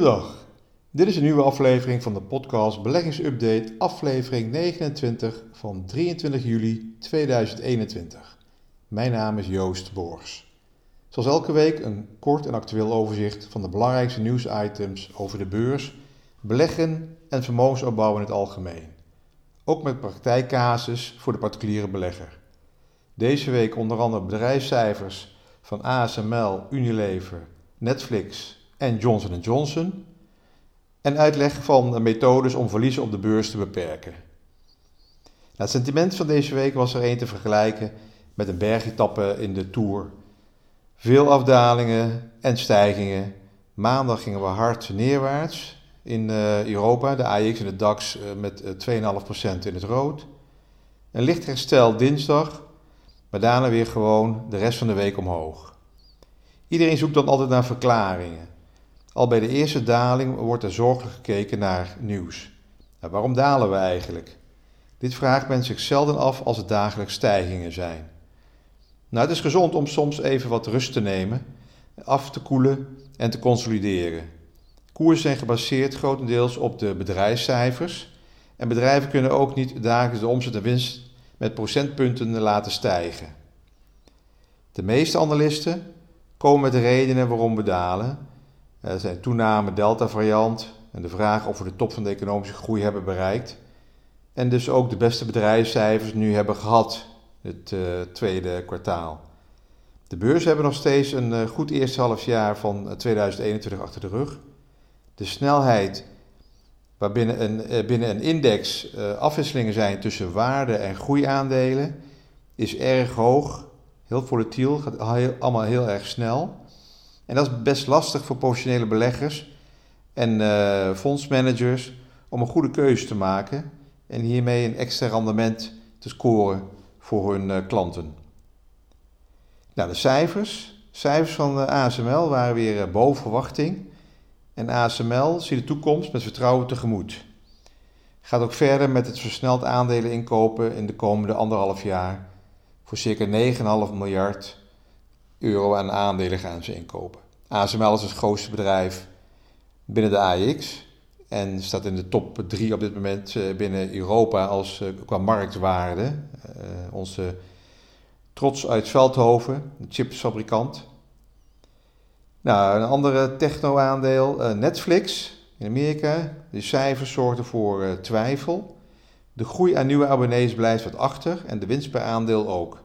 Goedendag. Dit is een nieuwe aflevering van de podcast Beleggingsupdate, aflevering 29 van 23 juli 2021. Mijn naam is Joost Boors. Zoals elke week een kort en actueel overzicht van de belangrijkste nieuwsitems over de beurs, beleggen en vermogensopbouw in het algemeen. Ook met praktijkcasus voor de particuliere belegger. Deze week onder andere bedrijfscijfers van ASML, Unilever, Netflix en Johnson Johnson. En uitleg van methodes om verliezen op de beurs te beperken. Nou, het sentiment van deze week was er een te vergelijken met een bergetappe in de Tour. Veel afdalingen en stijgingen. Maandag gingen we hard neerwaarts in uh, Europa, de AX en de DAX uh, met uh, 2,5% in het rood. Een licht herstel dinsdag, maar daarna weer gewoon de rest van de week omhoog. Iedereen zoekt dan altijd naar verklaringen. Al bij de eerste daling wordt er zorgelijk gekeken naar nieuws. Nou, waarom dalen we eigenlijk? Dit vraagt men zich zelden af als het dagelijks stijgingen zijn. Nou, het is gezond om soms even wat rust te nemen, af te koelen en te consolideren. Koersen zijn gebaseerd grotendeels op de bedrijfscijfers en bedrijven kunnen ook niet dagelijks de omzet en winst met procentpunten laten stijgen. De meeste analisten komen met de redenen waarom we dalen er zijn toename Delta-variant en de vraag of we de top van de economische groei hebben bereikt. En dus ook de beste bedrijfscijfers nu hebben gehad, het uh, tweede kwartaal. De beurzen hebben nog steeds een uh, goed eerste halfjaar van 2021 achter de rug. De snelheid waarbinnen een, binnen een index afwisselingen zijn tussen waarde- en groeiaandelen is erg hoog, heel volatiel, gaat allemaal heel erg snel. En dat is best lastig voor professionele beleggers en uh, fondsmanagers om een goede keuze te maken en hiermee een extra rendement te scoren voor hun uh, klanten. Nou, de cijfers. Cijfers van de ASML waren weer boven verwachting. En ASML ziet de toekomst met vertrouwen tegemoet. Gaat ook verder met het versneld aandelen inkopen in de komende anderhalf jaar. Voor circa 9,5 miljard euro aan aandelen gaan ze inkopen. ASML is het grootste bedrijf binnen de AX en staat in de top 3 op dit moment eh, binnen Europa als, eh, qua marktwaarde. Uh, onze trots uit Veldhoven, de chipsfabrikant. Nou, een andere techno-aandeel, Netflix in Amerika. De cijfers zorgden voor twijfel. De groei aan nieuwe abonnees blijft wat achter en de winst per aandeel ook.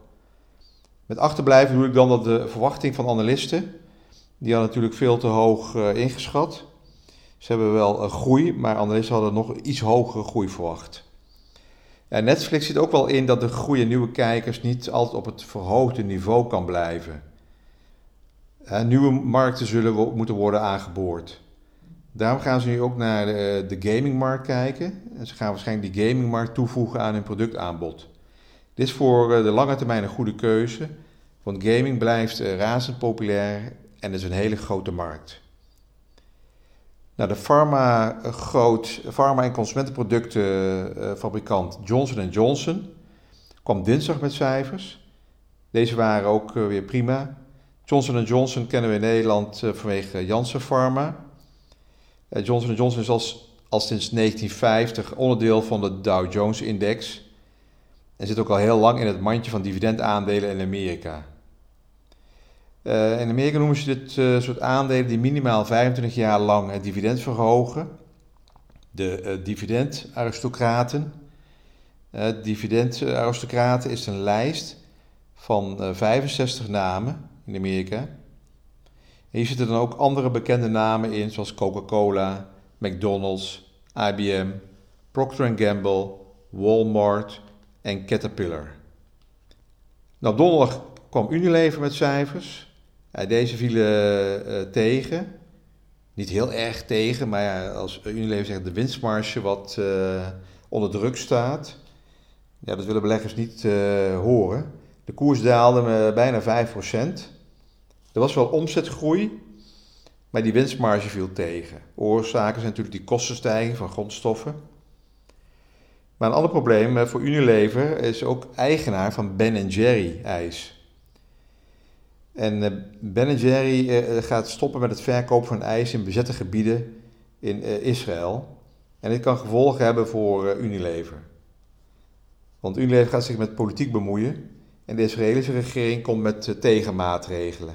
Met achterblijven bedoel ik dan dat de verwachting van analisten, die hadden natuurlijk veel te hoog uh, ingeschat. Ze hebben wel groei, maar analisten hadden nog iets hogere groei verwacht. Netflix zit ook wel in dat de groei nieuwe kijkers niet altijd op het verhoogde niveau kan blijven. En nieuwe markten zullen moeten worden aangeboord. Daarom gaan ze nu ook naar de, de gamingmarkt kijken. En ze gaan waarschijnlijk die gamingmarkt toevoegen aan hun productaanbod. Dit is voor de lange termijn een goede keuze, want gaming blijft razend populair en is een hele grote markt. Nou, de pharma, groot, pharma- en consumentenproductenfabrikant Johnson Johnson kwam dinsdag met cijfers. Deze waren ook weer prima. Johnson Johnson kennen we in Nederland vanwege Janssen Pharma. Johnson Johnson is al sinds 1950 onderdeel van de Dow Jones-index en zit ook al heel lang in het mandje van dividendaandelen in Amerika. Uh, in Amerika noemen ze dit uh, soort aandelen die minimaal 25 jaar lang het dividend verhogen. De uh, dividendaristocraten. dividendaristocraten is een lijst van 65 namen in Amerika. En hier zitten dan ook andere bekende namen in, zoals Coca-Cola, McDonald's, IBM, Procter Gamble, Walmart en Caterpillar. Nou, donderdag kwam Unilever met cijfers. Deze vielen uh, tegen. Niet heel erg tegen, maar ja, als Unilever zegt de winstmarge wat uh, onder druk staat. Ja, dat willen beleggers niet uh, horen. De koers daalde bijna 5%. Er was wel omzetgroei, maar die winstmarge viel tegen. Oorzaken zijn natuurlijk die kostenstijging van grondstoffen. Maar een ander probleem voor Unilever is ook eigenaar van Ben Jerry ijs. En Ben Jerry gaat stoppen met het verkopen van ijs in bezette gebieden in Israël. En dit kan gevolgen hebben voor Unilever. Want Unilever gaat zich met politiek bemoeien en de Israëlische regering komt met tegenmaatregelen.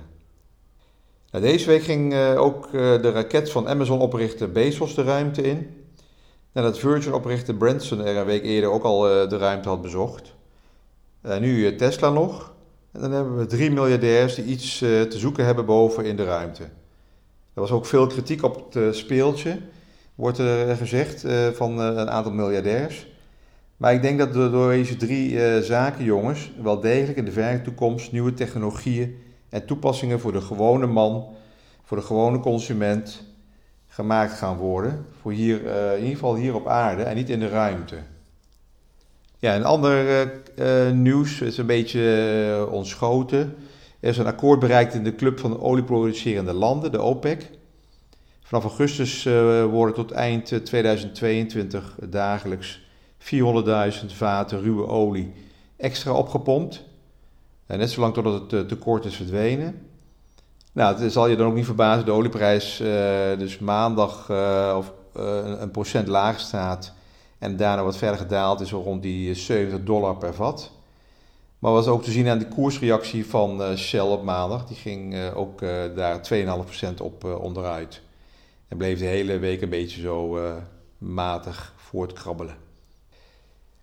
Nou, deze week ging ook de raket van Amazon-oprichter Bezos de ruimte in. Nadat Virgin-oprichter Branson er een week eerder ook al de ruimte had bezocht. nu Tesla nog. En dan hebben we drie miljardairs die iets te zoeken hebben boven in de ruimte. Er was ook veel kritiek op het speeltje, wordt er gezegd, van een aantal miljardairs. Maar ik denk dat door deze drie zakenjongens wel degelijk in de verre toekomst nieuwe technologieën en toepassingen voor de gewone man, voor de gewone consument gemaakt gaan worden. Voor hier, in ieder geval hier op aarde en niet in de ruimte. Ja, een ander uh, nieuws is een beetje ontschoten. Er is een akkoord bereikt in de Club van de olieproducerende landen, de OPEC. Vanaf augustus worden tot eind 2022 dagelijks 400.000 vaten ruwe olie extra opgepompt. En net zolang totdat het tekort is verdwenen. Nou, het zal je dan ook niet verbazen, de olieprijs dus maandag of een procent laag staat en daarna wat verder gedaald is rond die 70 eh, dollar per vat. Maar was ook te zien aan de koersreactie van Shell op maandag. Die ging ook daar 2,5% op onderuit. En bleef de hele week een beetje zo matig voortkrabbelen.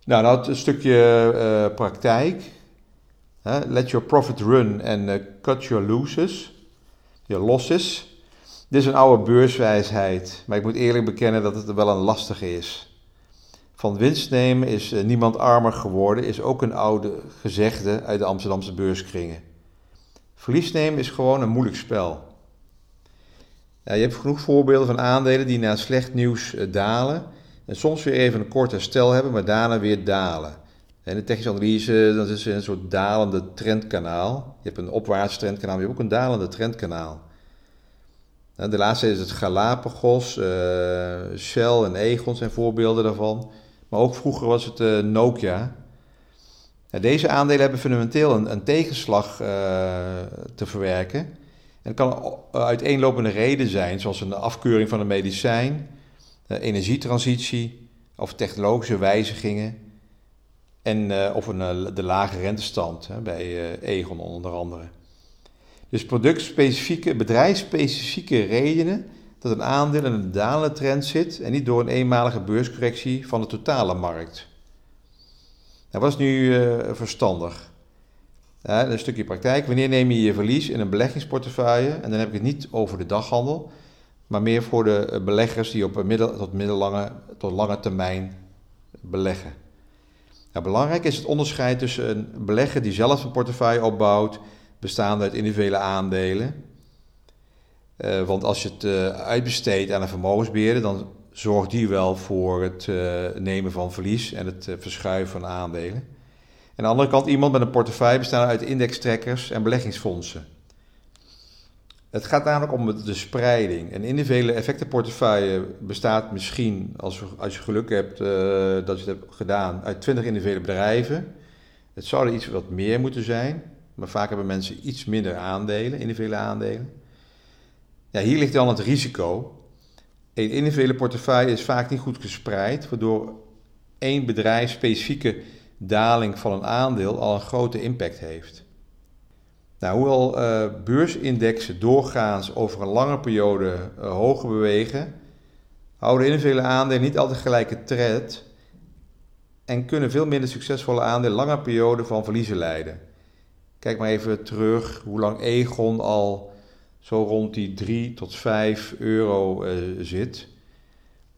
Nou, nou een stukje praktijk. Let your profit run and cut your losses. Your losses. Dit is een oude beurswijsheid, maar ik moet eerlijk bekennen dat het wel een lastige is. Van winst nemen is eh, niemand armer geworden, is ook een oude gezegde uit de Amsterdamse beurskringen. Verlies nemen is gewoon een moeilijk spel. je hebt genoeg voorbeelden van aandelen die na slecht nieuws eh, dalen en soms weer even een kort herstel hebben, maar daarna weer dalen. En de technische analyse, dat is een soort dalende trendkanaal. Je hebt een opwaarts trendkanaal, maar je hebt ook een dalende trendkanaal. De laatste is het Galapagos, uh, Shell en Egon zijn voorbeelden daarvan. Maar ook vroeger was het uh, Nokia. deze aandelen hebben fundamenteel een, tegenslag uh, te verwerken. En het kan uiteenlopende reden zijn, zoals een afkeuring van een medicijn, energietransitie of technologische wijzigingen. En, uh, of een, de lage rentestand hè, bij Egon onder andere. Dus productspecifieke, bedrijfsspecifieke redenen dat een aandeel in een dalende trend zit en niet door een eenmalige beurscorrectie van de totale markt. Wat is nu verstandig? Een stukje praktijk. Wanneer neem je je verlies in een beleggingsportefeuille? En dan heb ik het niet over de daghandel, maar meer voor de eh, beleggers die op middel, tot middellange tot lange termijn beleggen. Nou, belangrijk is het onderscheid tussen een belegger die zelf een portefeuille opbouwt, bestaande uit individuele aandelen, uh, want als je het uh, uitbesteedt aan een vermogensbeheerder, dan zorgt die wel voor het uh, nemen van verlies en het verschuiven van aandelen. En aan de andere kant iemand met een portefeuille bestaande uit indextrekkers en beleggingsfondsen. Het gaat namelijk om de spreiding. Een individuele effectenportefeuille bestaat misschien, als, als je geluk hebt dat je het hebt gedaan, uit 20 individuele bedrijven. Het zou er iets wat meer moeten zijn, maar vaak hebben mensen iets minder aandelen, individuele aandelen. Ja, hier ligt dan het risico. Een individuele portefeuille is vaak niet goed gespreid, waardoor één bedrijf specifieke daling van een aandeel al een grote impact heeft. Nou, hoewel uh, beursindexen doorgaans over een lange periode uh, hoger bewegen, houden individuele aandelen niet altijd gelijke trend en kunnen veel minder succesvolle aandelen lange periode van verliezen leiden. Kijk maar even terug hoe lang Egon al zo rond die 3 tot 5 euro uh, zit.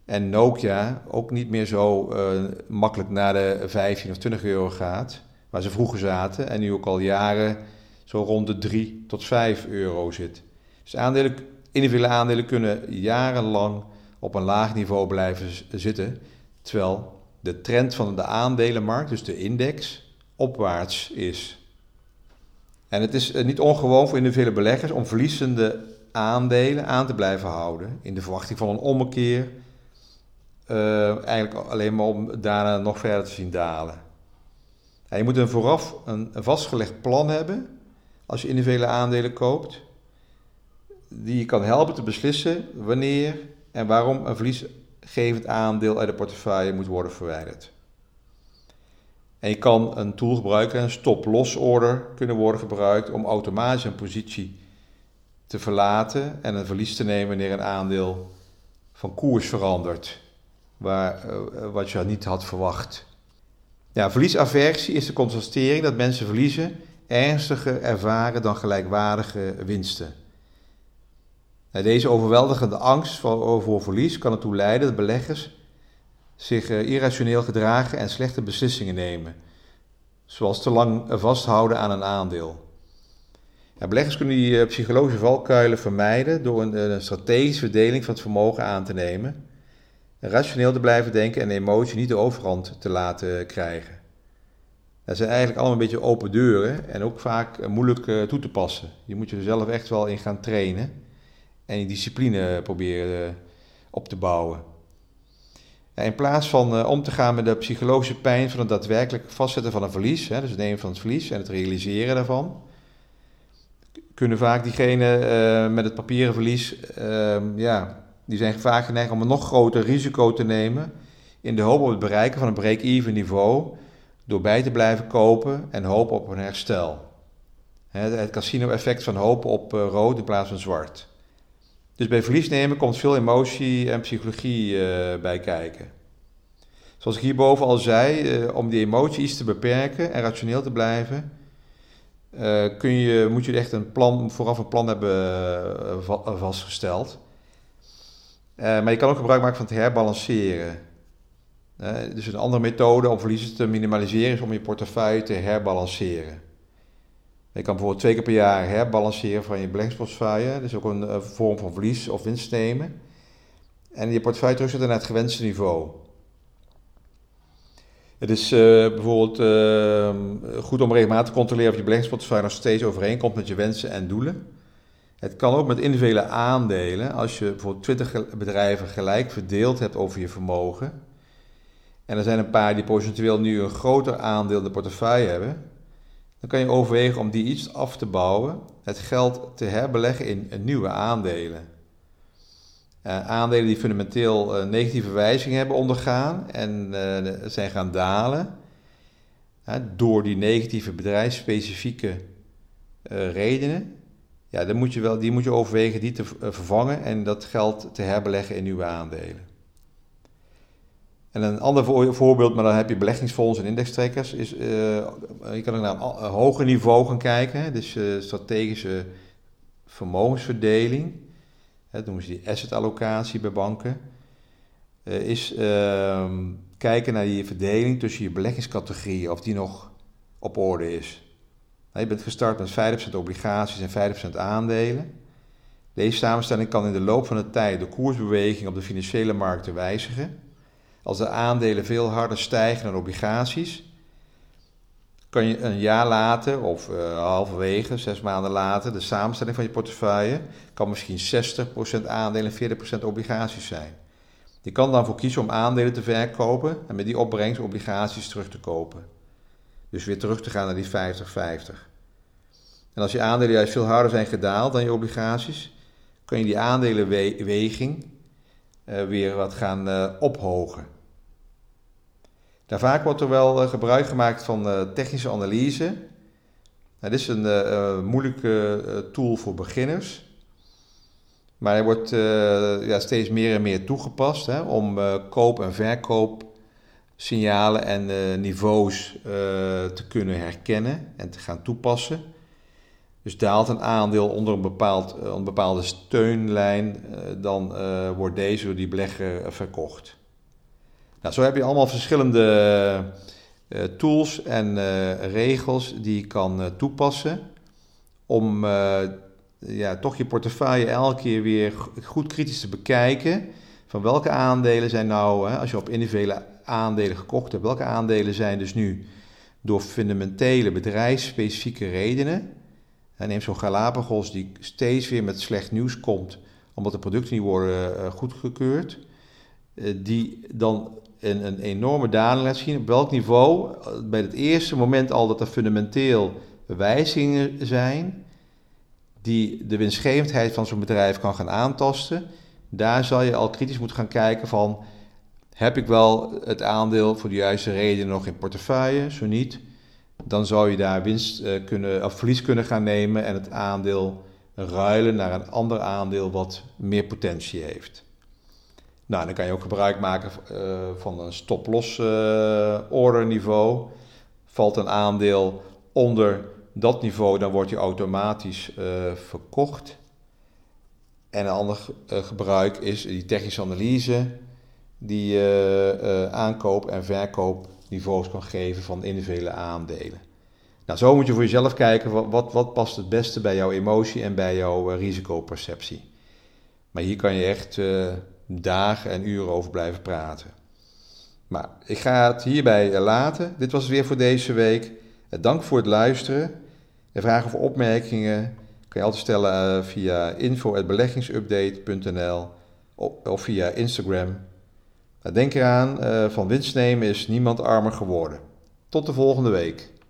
En Nokia ook niet meer zo makkelijk naar de 15 of 20 euro gaat, waar ze vroeger zaten. En nu ook al jaren zo rond de 3 tot 5 euro zit. Dus aandelen, individuele aandelen kunnen jarenlang op een laag niveau blijven zitten, terwijl de trend van de aandelenmarkt, dus de index, opwaarts is. En het is eh, niet ongewoon voor individuele beleggers om verliezende aandelen aan te blijven houden in de verwachting van een ommekeer. Uh, eigenlijk alleen maar om daarna nog verder te zien dalen. En je moet een vooraf een vastgelegd plan hebben als je individuele aandelen koopt, die je kan helpen te beslissen wanneer en waarom een verliesgevend aandeel uit de portefeuille moet worden verwijderd. En je kan een tool gebruiken, een stop-loss order kunnen worden gebruikt om automatisch een positie te verlaten en een verlies te nemen wanneer een aandeel van koers verandert, waar, uh, wat je niet had verwacht. Ja, verliesaversie is de constatering dat mensen verliezen ernstiger ervaren dan gelijkwaardige winsten. Deze overweldigende angst voor, verlies kan ertoe leiden dat beleggers zich eh, irrationeel gedragen en slechte beslissingen nemen, zoals te lang vasthouden aan een aandeel. Beleggers kunnen die eh, psychologische valkuilen vermijden door een, een, strategische verdeling van het vermogen aan te nemen, rationeel te blijven denken en emotie niet de overhand te laten krijgen. Dat zijn eigenlijk allemaal een beetje open deuren en ook vaak eh, moeilijk toe te passen. Je moet je er zelf echt wel in gaan trainen en je discipline proberen op te bouwen. In plaats van om te gaan met de psychologische pijn van het daadwerkelijk vastzetten van een verlies, dus het nemen van het verlies en het realiseren daarvan, kunnen vaak diegenen met het papieren verlies, uh, ja, die zijn vaak geneigd om een nog groter risico te nemen in de hoop op het bereiken van een break-even niveau door bij te blijven kopen en hopen op een herstel. Het casino-effect van hopen op eh, rood in plaats van zwart. Dus bij verlies nemen komt veel emotie en psychologie uh, bij kijken. Zoals ik hierboven al zei, uh, om die emotie iets te beperken en rationeel te blijven, kun je, moet je echt een plan, vooraf een plan hebben vastgesteld. maar je kan ook gebruik maken van het herbalanceren. Dus een andere methode om verliezen te minimaliseren is om je portefeuille te herbalanceren. Je kan bijvoorbeeld twee keer per jaar herbalanceren van je beleggingsportefeuille. Dat is ook een, een vorm van verlies of winst nemen. En je portefeuille terugzetten naar het gewenste niveau. Het is uh, bijvoorbeeld uh, goed om regelmatig te controleren of je beleggingsportefeuille nog steeds overeenkomt met je wensen en doelen. Het kan ook met individuele aandelen, als je bijvoorbeeld 20 bedrijven gelijk verdeeld hebt over je vermogen. En er zijn een paar die potentieel nu een groter aandeel in de portefeuille hebben dan kan je overwegen om die iets af te bouwen, het geld te herbeleggen in nieuwe aandelen. Uh, aandelen die fundamenteel uh, negatieve wijzigingen hebben ondergaan en zijn gaan dalen. door die negatieve bedrijfsspecifieke redenen. Ja, dan moet je wel, die moet je overwegen die te vervangen en dat geld te herbeleggen in nieuwe aandelen. En een ander voorbeeld, maar dan heb je beleggingsfondsen en indextrekkers, is uh, je kan ook naar een hoger niveau gaan kijken. Dus uh, strategische vermogensverdeling, dat noemen ze die assetallocatie bij banken, uh, is ehm, kijken naar die verdeling tussen je beleggingscategorieën, of die nog op orde is. Nou, je bent gestart met 5% obligaties en 5% aandelen. Deze samenstelling kan in de loop van de tijd de koersbeweging op de financiële markten wijzigen. Als de aandelen veel harder stijgen dan obligaties, kan je een jaar later of uh, halverwege, zes maanden later, de samenstelling van je portefeuille kan misschien 60% aandelen en 40% obligaties zijn. Je kan dan voor kiezen om aandelen te verkopen en met die opbrengst obligaties terug te kopen. Dus weer terug te gaan naar die 50-50. En als je aandelen juist veel harder zijn gedaald dan je obligaties, kan je die aandelenweging uh, weer wat gaan uh, ophogen. Vaak wordt er wel uh, gebruik gemaakt van technische analyse. Nou, dit is een moeilijke tool voor beginners. Maar hij wordt ja, steeds meer en meer toegepast hè, om koop- en verkoopsignalen en niveaus te kunnen herkennen en te gaan toepassen. Dus daalt een aandeel onder een, bepaald, eh, een bepaalde steunlijn, eh, dan wordt deze door die belegger verkocht. Nou, zo heb je allemaal verschillende uh, tools en regels die je kan toepassen om ja, toch je portefeuille elke keer weer goed kritisch te bekijken. Van welke aandelen zijn nou, hè, als je op individuele aandelen gekocht hebt, welke aandelen zijn dus nu door fundamentele bedrijfsspecifieke redenen en neem zo'n Galapagos die steeds weer met slecht nieuws komt, omdat de producten niet worden goedgekeurd. Die dan een, een, enorme daling laat zien. Op welk niveau, eh, bij het eerste moment al dat er fundamenteel wijzigingen zijn, die de winstgevendheid van zo'n bedrijf kan gaan aantasten, Daar zal je al kritisch moeten gaan kijken van, heb ik wel het aandeel voor de juiste reden nog in portefeuille? Zo niet, dan zou je daar winst uh, kunnen, of verlies kunnen gaan nemen en het aandeel ruilen naar een ander aandeel wat meer potentie heeft. Nou, dan kan je ook gebruik maken uh, van een stop-loss uh, order niveau. Valt een aandeel onder dat niveau, dan wordt die automatisch verkocht. En een ander gebruik is die technische analyse, die aankoop- en verkoopniveaus kan geven van individuele aandelen. Nou, zo moet je voor jezelf kijken wat, wat, wat past het beste bij jouw emotie en bij jouw risicoperceptie. Maar hier kan je echt dagen en uren over blijven praten. Maar ik ga het hierbij uh, laten. Dit was het weer voor deze week. dank voor het luisteren. En vragen of opmerkingen kan je altijd stellen via info.beleggingsupdate.nl of via Instagram. Nou, denk eraan, van winst nemen is niemand armer geworden. Tot de volgende week.